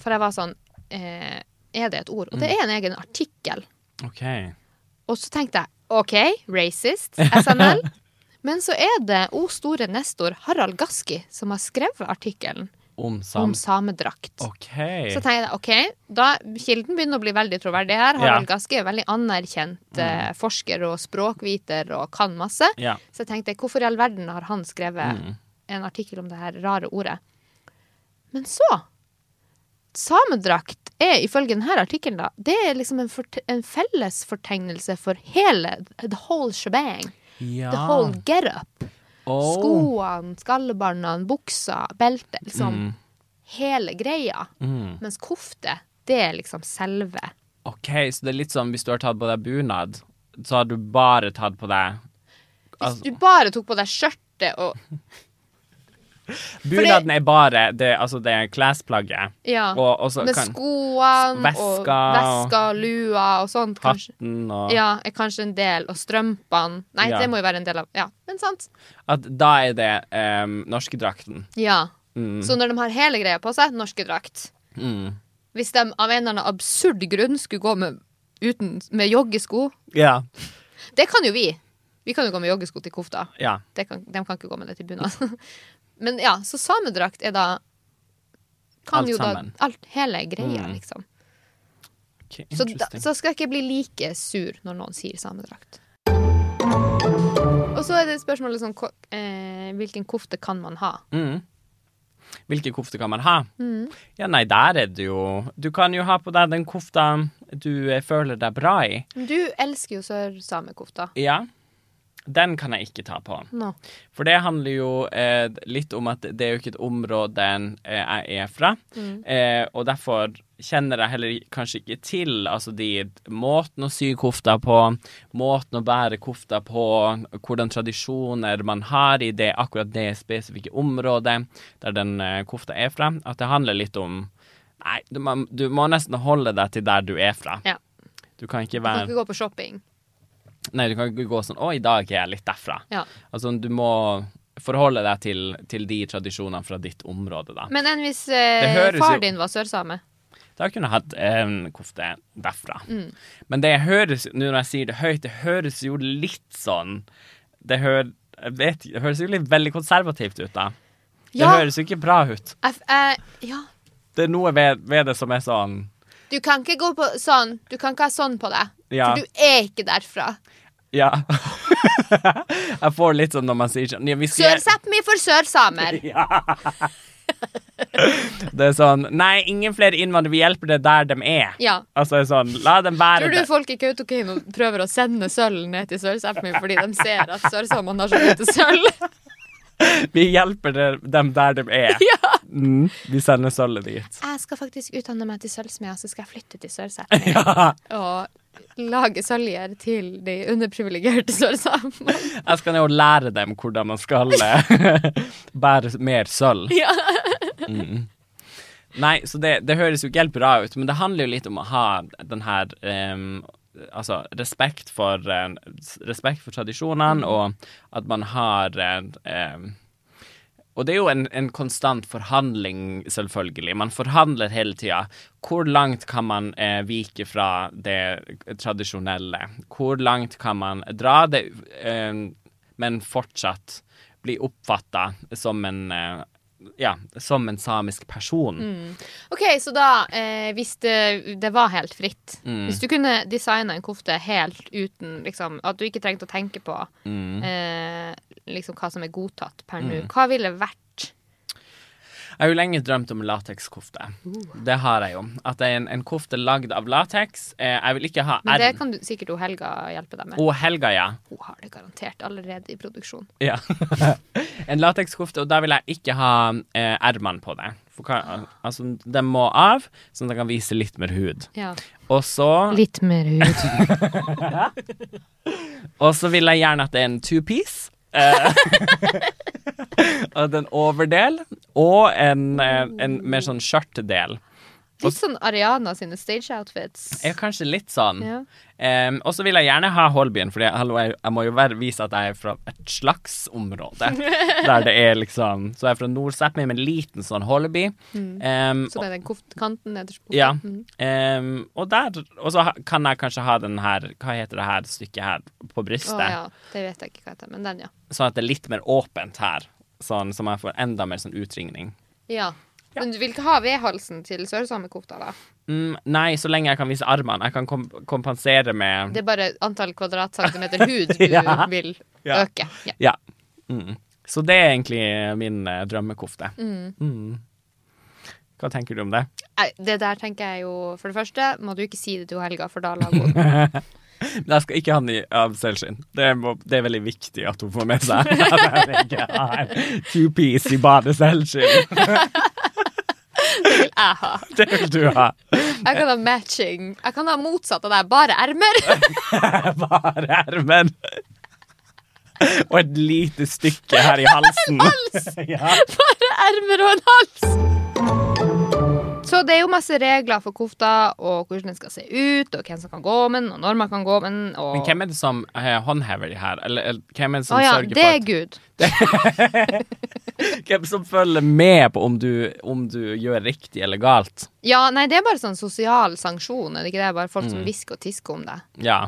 For jeg var sånn eh, Er det et ord? Og det er en egen artikkel. OK. Og så tenkte jeg OK, racist, SNL. Men så er det O store nestor Harald Gaski som har skrevet artikkelen Om om samedrakt. OK. Så tenkte jeg OK, da kilden begynner å bli veldig troverdig her. Ja. Harald Gaski er veldig anerkjent eh, forsker og språkviter og kan masse. Ja. Så jeg tenkte hvorfor i all verden har han skrevet Mm. en artikkel om det her rare ordet? Men så Samedrakt er ifølge denne artikkelen det er liksom en, en fellesfortegnelse for hele the whole shebang. Ja. The whole get up. Oh. Skoene, skallebåndene, buksa, beltet. Liksom Mm. hele greia. Mm. Mens kofte, det er liksom selve. OK, så det er litt sånn hvis du har tatt på deg bunad, så har du bare tatt på deg Hvis Altså- du bare tok på deg skjørtet og Bunaden er bare det, altså det klesplagget. Ja. Og, Med kan skoene Veska og- veska, lua og sånt. Kanskje. hatten og Ja, er kanskje en del. Og strømpene. Nei, Ja. det må jo være en del av Ja, men sant. At da er det um, norskedrakten. Ja. Mm. Så når de har hele greia på seg, norske drakt Mm. Hvis de av en eller annen absurd grunn skulle gå med, uten, med joggesko Ja. Det kan jo vi. Vi kan jo gå med joggesko til kofta. Ja. Det kan, de kan ikke gå med det til bunad. Men ja, så samedrakt er da kan Alt jo da, sammen. alt, hele greia, Mm. liksom. Okay, Så, da, så skal jeg ikke bli like sur når noen sier samedrakt. Og så er det spørsmålet sånn ko- eh, Hvilken kofte kan man ha? Mm. Hvilke kofter kan man ha? Mm. Ja, nei, der er det jo Du kan jo ha på deg den kofta du eh, føler deg bra i. Du elsker jo sørsamekofta. Ja. Den kan jeg ikke ta på. No. For det handler jo eh, litt om at det er jo ikke et område eh, jeg er fra. Mm. Eh, og derfor kjenner jeg heller kanskje ikke til altså de måten å sy kofta på, måten å bære kofta på, hvordan tradisjoner man har i det akkurat det spesifikke området der den eh, kofta er fra. At det handler litt om Nei, du må, du må nesten holde deg til der du er fra. Ja. Du kan ikke Du kan ikke gå på shopping. Nei, du kan ikke gå sånn Å, i dag er jeg litt derfra. Ja. Altså, du må forholde deg til, til de tradisjonene fra ditt område, da. Men enn hvis eh, far jo- din var sørsame? Da kunne jeg hatt en kofte derfra. Mm. Men det høres, nå når jeg sier det høyt, det høres jo litt sånn Det, hør, jeg vet, det høres jo litt veldig konservativt ut, da. Det Ja. høres jo ikke bra ut. F- uh, ja. Det er noe ved, ved det som er sånn Du kan ikke gå på sånn. Du kan ikke ha sånn på deg. Ja. For du er ikke derfra. Ja. jeg får litt sånn når man sier sånn ja, Sør-Sápmi for sørsamer. Ja. Det er sånn Nei, ingen flere innvandrere. Vi hjelper det der de er. Ja. Altså det sånn La dem være Tror du det. folk i Kautokeino prøver å sende sølv ned til Sør-Sápmi fordi de ser at sørsamene har så lite sølv? Vi hjelper dem der de er. Ja. Mm, vi sender sølvet dit. Jeg skal faktisk utdanne meg til sølvsmed, så skal jeg flytte til Sør-Sápmi Ja. og lage søljer til de underprivilegerte sørsamene. Jeg skal jo lære dem hvordan man skal eh, bære mer sølv. Ja. Nei, så det, det høres jo ikke helt bra ut, men det handler jo litt om å ha den her um, Altså respekt for uh, Respekt for tradisjonene, og at man har en, em, og det er jo en, en konstant forhandling, selvfølgelig. Man forhandler hele tida. Hvor langt kan man eh, vike fra det tradisjonelle? Hvor langt kan man dra det, eh, men fortsatt bli oppfatta som en eh, ja, som en samisk person. OK, så da, eh, hvis det, det var helt fritt Mm. Hvis du kunne designa en kofte helt uten liksom, At du ikke trengte å tenke på Mm. eh, liksom hva som er godtatt per nå, hva ville vært Jeg har jo lenge drømt om latekskofte. Det har jeg jo. At det er en, en kofte lagd av lateks. Eh, jeg vil ikke ha Men det kan du, sikkert hun Helga hjelpe deg med. Og Helga, ja. Hun har det garantert allerede i produksjon. Ja. en latekskofte, og da vil jeg ikke ha eh, på det. For hva, altså, de må av, sånn at jeg kan vise litt mer hud. Ja. Og så, Litt mer hud. og så vil jeg gjerne at det er en two-piece. Eh, og en overdel, og en, eh, en mer sånn skjørtedel. Litt sånn Ariana sine stage outfits. Ja, kanskje litt sånn. Ja. Um, og så vil jeg gjerne ha Holbyen, for jeg, jeg må jo være, vise at jeg er fra et slags område. der det er liksom Så jeg er fra Nord-Sápmi med en liten sånn Holby. Em, Så det er den kanten nederst på ja. Um, og der Og så kan jeg kanskje ha den her Hva heter det her stykket her på brystet? Å ja, det vet jeg ikke hva heter, men den, ja. Sånn at det er litt mer åpent her. Sånn så jeg får enda mer sånn utringning. Ja. Men du vil ikke ha vedhalsen til sørsamekofta, da? Mm, nei, så lenge jeg kan vise armene. Jeg kan kom kompensere med Det er bare antall kvadratcentimeter hud du Ja. vil Ja. øke. Ja. Ja. Mm. Så det er egentlig min eh, drømmekofte. Mm. Mm. Hva tenker du om det? Nei, Det der tenker jeg jo For det første må du ikke si det til Helga, for da lager hun Men Jeg skal ikke ha den i- av selvskinn. Det, det er veldig viktig at hun får med seg at jeg ikke har two-piece i bare selvskinn. Det vil jeg ha. Det vil du ha. Jeg kan ha matching. Jeg kan ha motsatt av deg, bare ermer. Bare ermen. Og et lite stykke her i halsen. ja. Bare ermer og en hals. Så det er jo masse regler for kofta, og hvordan den skal se ut, og hvem som kan gå med den, og når man kan gå med den. Og... Men hvem er det som eh, håndhever de her? Eller, eller hvem er det som Å ja, sørger det for er Gud. Hvem som følger med på om du, om du gjør riktig eller galt? Ja, nei, det er bare sånn sosial sanksjon. Er det ikke det? Bare folk Mm. som hvisker og tisker om det. Ja.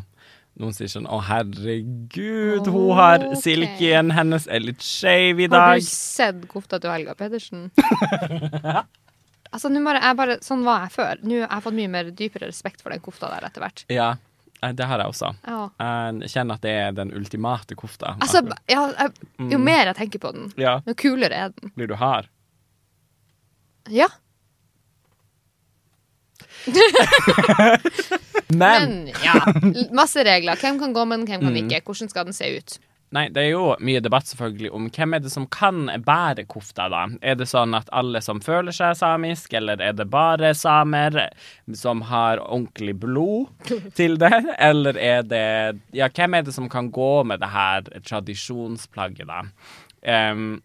Noen sier sånn 'Å, herregud, hun har okay. silkien hennes er litt skeiv i dag'. Har du sett kofta til Helga Pedersen? altså, bare, bare, sånn var jeg før. Nå har jeg fått mye mer dypere respekt for den kofta der etter hvert. Ja, eh, det har jeg også. Ja. Jeg kjenner at det er den ultimate kofta. Altså, ja, jeg, jo Mm. mer jeg tenker på den, ja. jo kulere er den. Blir du hard? Ja. Men, Men ja, masse regler. Hvem kan gå med den, hvem kan Mm. ikke? Hvordan skal den se ut? Nei, det er jo mye debatt selvfølgelig om hvem er det som kan bære kofta, da. Er det sånn at alle som føler seg samisk, eller er det bare samer som har ordentlig blod til det? Eller er det Ja, hvem er det som kan gå med det her tradisjonsplagget, da? Em,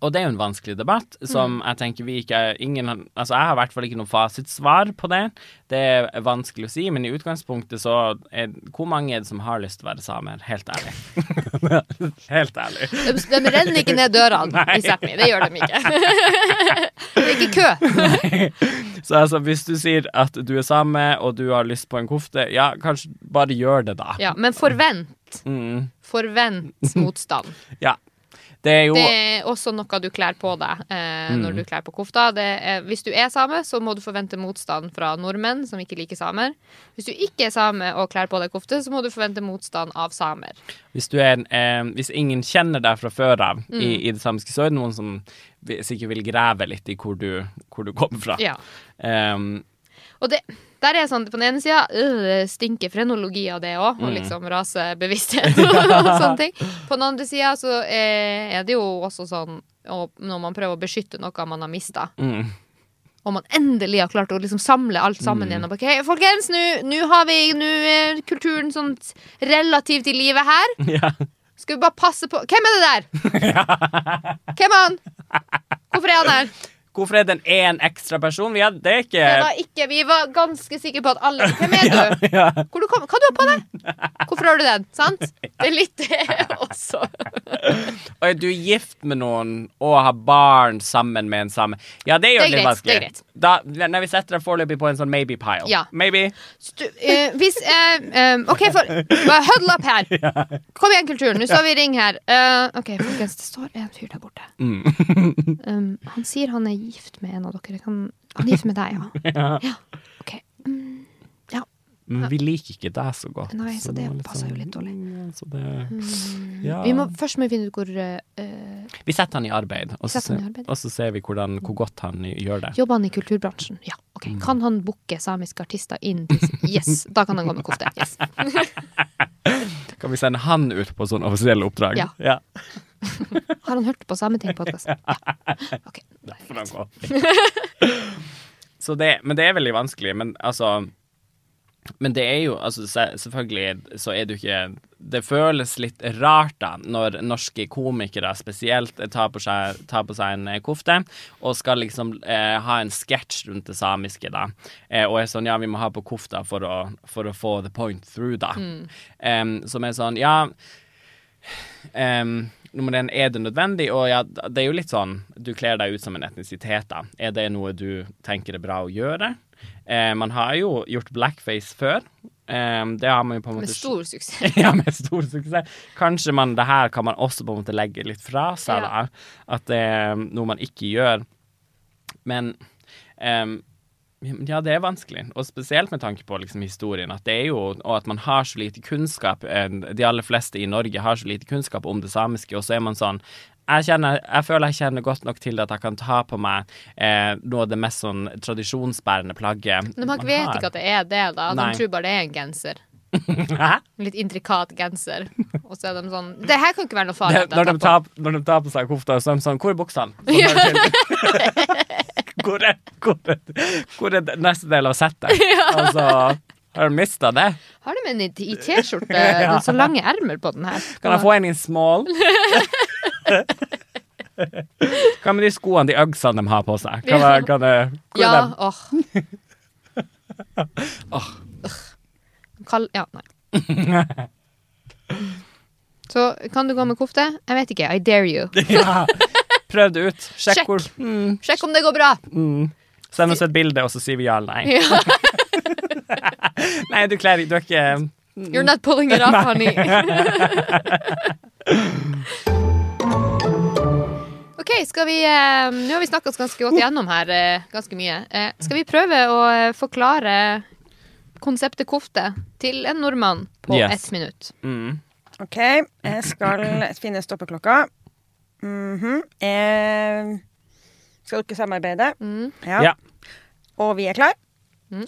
og det er jo en vanskelig debatt, som jeg tenker vi ikke ingen, Altså, jeg har i hvert fall ikke noe fasitsvar på det. Det er vanskelig å si, men i utgangspunktet så er Hvor mange er det som har lyst til å være samer? Helt ærlig. Helt ærlig. De, de renner ikke ned dørene i Sápmi. Det gjør de ikke. det er ikke kø. Så altså, hvis du sier at du er same, og du har lyst på en kofte, ja, kanskje bare gjør det, da. Ja, men forvent. Mm, Forvent motstand. ja. Det er jo Det er også noe du kler på deg eh, når du kler på kofta. Det er, hvis du er same, så må du forvente motstand fra nordmenn som ikke liker samer. Hvis du ikke er same og kler på deg kofte, så må du forvente motstand av samer. Hvis, du en, eh, hvis ingen kjenner deg fra før av Mm. i, i det samiske, så er det noen som sikkert vil grave litt i hvor du, hvor du kommer fra. Ja. Um, Og det, der er sånn, på den ene sida øh, stinker frenologi av det òg, Mm. og liksom rasebevissthet og sånne ting. På den andre sida så er, er det jo også sånn og når man prøver å beskytte noe man har mista, mm. og man endelig har klart å liksom samle alt sammen igjen og folkens, nå- har vi nu er kulturen sånn relativt i livet her. ja. Skal vi bare passe på Hvem er det der? Hvem er han? Hvorfor er han her? Hvorfor er det en én ekstra person? Vi hadde er ikke Det var ikke, vi var ganske sikre på at alle Hvem er du? Hvor du kom, hva du har på deg? Hvorfor har du den? Sant? Det er litt det også. Du er gift med noen og har barn sammen med en samme Ja, det gjør Det er litt greit, vanskelig. det er greit. Da, når vi setter deg foreløpig på en sånn maybe pile. Ja. Maybe. Stu, eh, hvis eh, um, OK, for Huddle up her. Kom igjen, kulturen. Nå står vi i ring her. Uh, OK, folkens, det står en fyr der borte. Um, han sier han er gift med en av dere. Kan, han er gift med deg, ja? Ja. OK. Mm, ja. Men vi liker ikke deg så godt. Nei, så det det litt passer jo litt dårlig. mm, Så det, ja. Vi må, først må vi finne ut hvor uh, Vi setter han i arbeid, og så, i arbeid. og så ser vi hvordan, hvor godt han gjør det. Jobber han i kulturbransjen? Ja. ok Kan han booke samiske artister inn? til- Yes, da kan han gå med kofte. Yes. Kan vi sende han ut på sånn offisielle oppdrag? Ja. ja. Har han hørt på Sameting-podkasten? Ja. Ok. Så det, men det er veldig vanskelig. Men altså Men det er jo altså Selvfølgelig så er det jo ikke Det føles litt rart da når norske komikere spesielt tar på seg, tar på seg en eh, kofte og skal liksom eh, ha en sketsj rundt det samiske, da. Eh, og er sånn Ja, vi må ha på kofta for å, for å få the point through, da. Em, som er sånn Ja Um, nummer én, er det nødvendig? Og ja, det er jo litt sånn Du kler deg ut som en etnisitet, da. Er det noe du tenker er bra å gjøre? Eh, man har jo gjort blackface før. Eh, det har man jo på en måte Med stor suksess. ja, med stor suksess. Kanskje man, det her kan man også på en måte legge litt fra seg, Ja. da. At det er noe man ikke gjør. Men eh, ja, det er vanskelig, og spesielt med tanke på liksom, historien. At det er jo, og at man har så lite kunnskap. eh, De aller fleste i Norge har så lite kunnskap om det samiske, og så er man sånn jeg, kjenner, jeg føler jeg kjenner godt nok til at jeg kan ta på meg eh, noe av det mest sånn tradisjonsbærende plagget Men man vet ikke at det er det, da. De tror bare det er en genser. Hæ? Litt intrikat genser. Og så er de sånn Det her kan ikke være noe Det, farlig. når, de tar, når de tar på seg kofta, så er de sånn Hvor er buksene? Hvor, er, hvor, er, hvor er neste del av settet? Altså, har de mista det? Har du med en i T-skjorte? Det er så lange ermer på den her. Kan jeg få en i small? Hva med de skoene, de Uggsene de har på seg? Kan jeg, kan jeg, hvor Ja, er dem? åh. Kall... Ja, nei. Så kan du gå med kofte? Jeg vet ikke. I dare you. Ja. Prøv det ut. Sjekk, Sjekk. hvor mm, Sjekk om det går bra. Send oss et bilde, og så sier vi ja eller nei. Ja. Nei, du kler Du er ikke You're not pulling it off, honey. OK, skal vi eh, Nå har vi snakka oss ganske godt igjennom her, eh, ganske mye. Eh, skal vi prøve å eh, forklare konseptet kofte til en nordmann på Yes. ett minutt? mm. OK, jeg skal finne stoppeklokka. Mhm. eh, skal dere samarbeide? Mm. Ja. Og vi er klar?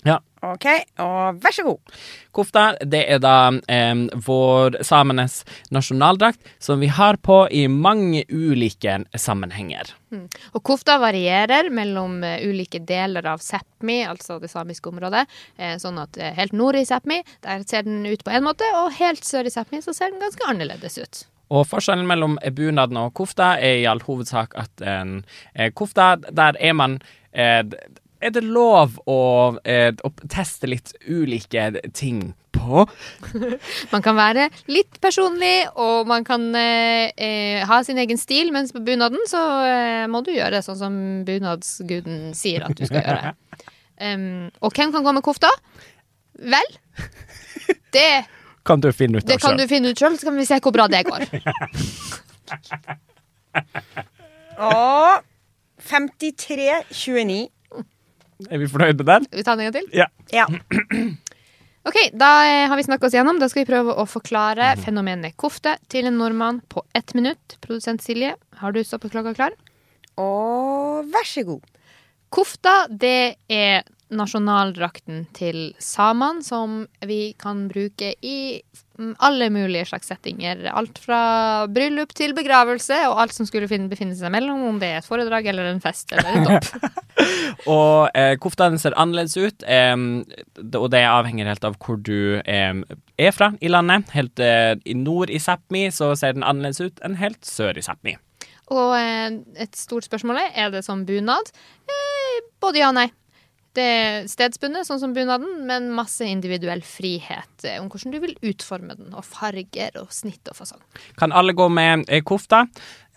Ja. OK, og vær så god. Kofta, det er da eh, vår samenes nasjonaldrakt, som vi har på i mange ulike sammenhenger. Og kofta varierer mellom eh, ulike deler av Sápmi, altså det samiske området. Eh, sånn at eh, helt nord i Sápmi, der ser den ut på en måte, og helt sør i Sápmi så ser den ganske annerledes ut. Og forskjellen mellom bunaden og kofta er i all hovedsak at en eh, kofta, der er man eh, Er det lov å, eh, å teste litt ulike ting på? Man kan være litt personlig, og man kan eh, eh, ha sin egen stil, mens på bunaden så eh, må du gjøre sånn som bunadsguden sier at du skal gjøre. Um, og hvem kan gå med kofta? Vel, det, Kan du finne ut det av kan selv? du finne ut sjøl, så kan vi se hvor bra det går. Og 53-29. Er vi fornøyd med den? Vi tar den en gang til? Ja. Ja. Ok, Da eh, har vi snakka oss gjennom. Da skal vi prøve å forklare fenomenet kofte til en nordmann på ett minutt. Produsent Silje, har du stoppeklokka klar? Og vær så god. Kofta, det er nasjonaldrakten til samene, som vi kan bruke i alle mulige slags settinger. Alt fra bryllup til begravelse, og alt som skulle befinne seg mellom, om det er et foredrag eller en fest eller et opp. Og eh, koftaen ser annerledes ut, eh, og det avhenger helt av hvor du eh, er fra i landet. Helt eh, i nord i Sápmi så ser den annerledes ut enn helt sør i Sápmi. Og eh, et stort spørsmål er er det som bunad. Eh, både ja og nei. Det er stedsbundet, sånn som bunaden, men masse individuell frihet eh, om hvordan du vil utforme den, og farger og snitt og fasong. Kan alle gå med kofta?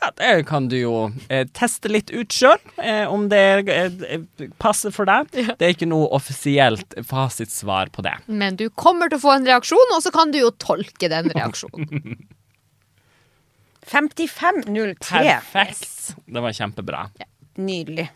Ja, det kan du jo eh, teste litt ut sjøl, eh, om det eh, passer for deg. Det er ikke noe offisielt fasitsvar på det. Men du kommer til å få en reaksjon, og så kan du jo tolke den reaksjonen. 55-03. Perfekt. Det var kjempebra. Nydelig.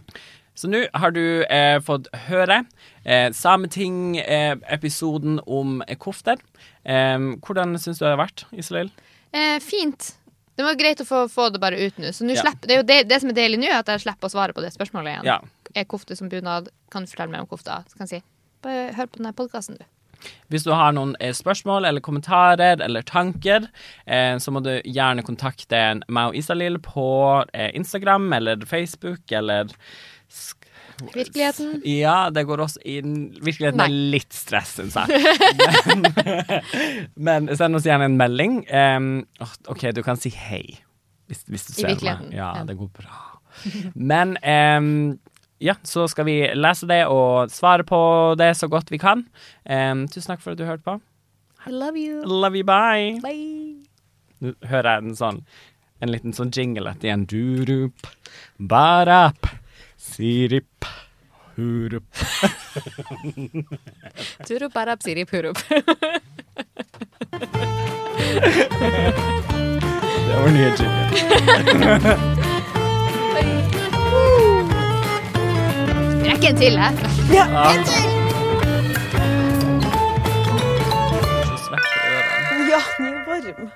Så nå har du eh, fått høre eh, Sameting-episoden om eh, kofter. Eh, hvordan syns du det har vært, Iselin? Eh, fint. Det var greit å få, få det bare ut nå. Så nå Ja. slipper- det, det, det som er deilig nå, er at jeg slipper å svare på det spørsmålet igjen. Ja. Er kofte som bunad? Kan du fortelle meg om kofta? Så kan jeg si bare hør på denne podkasten, du. Hvis du har noen eh, spørsmål eller kommentarer eller tanker, eh, så må du gjerne kontakte meg og Isalill på eh, Instagram eller Facebook eller Virkeligheten. Ja, det går også inn Virkeligheten er litt stress, syns jeg. Men, men send oss gjerne en melding. Um, OK, du kan si hei hvis, hvis du ser meg. Ja, det går bra. Men um, ja, så skal vi lese det og svare på det så godt vi kan. Um, tusen takk for at du hørte på. I love you. Love you, bye. Bye. Nå hører jeg en sånn En liten sånn jingle etter igjen. Durup, barap, Sirip. Hurup. Turup arab sirip hurup. det var nye jingle. Rekk en til, hæ? Ja, en til! Ja, den er varm.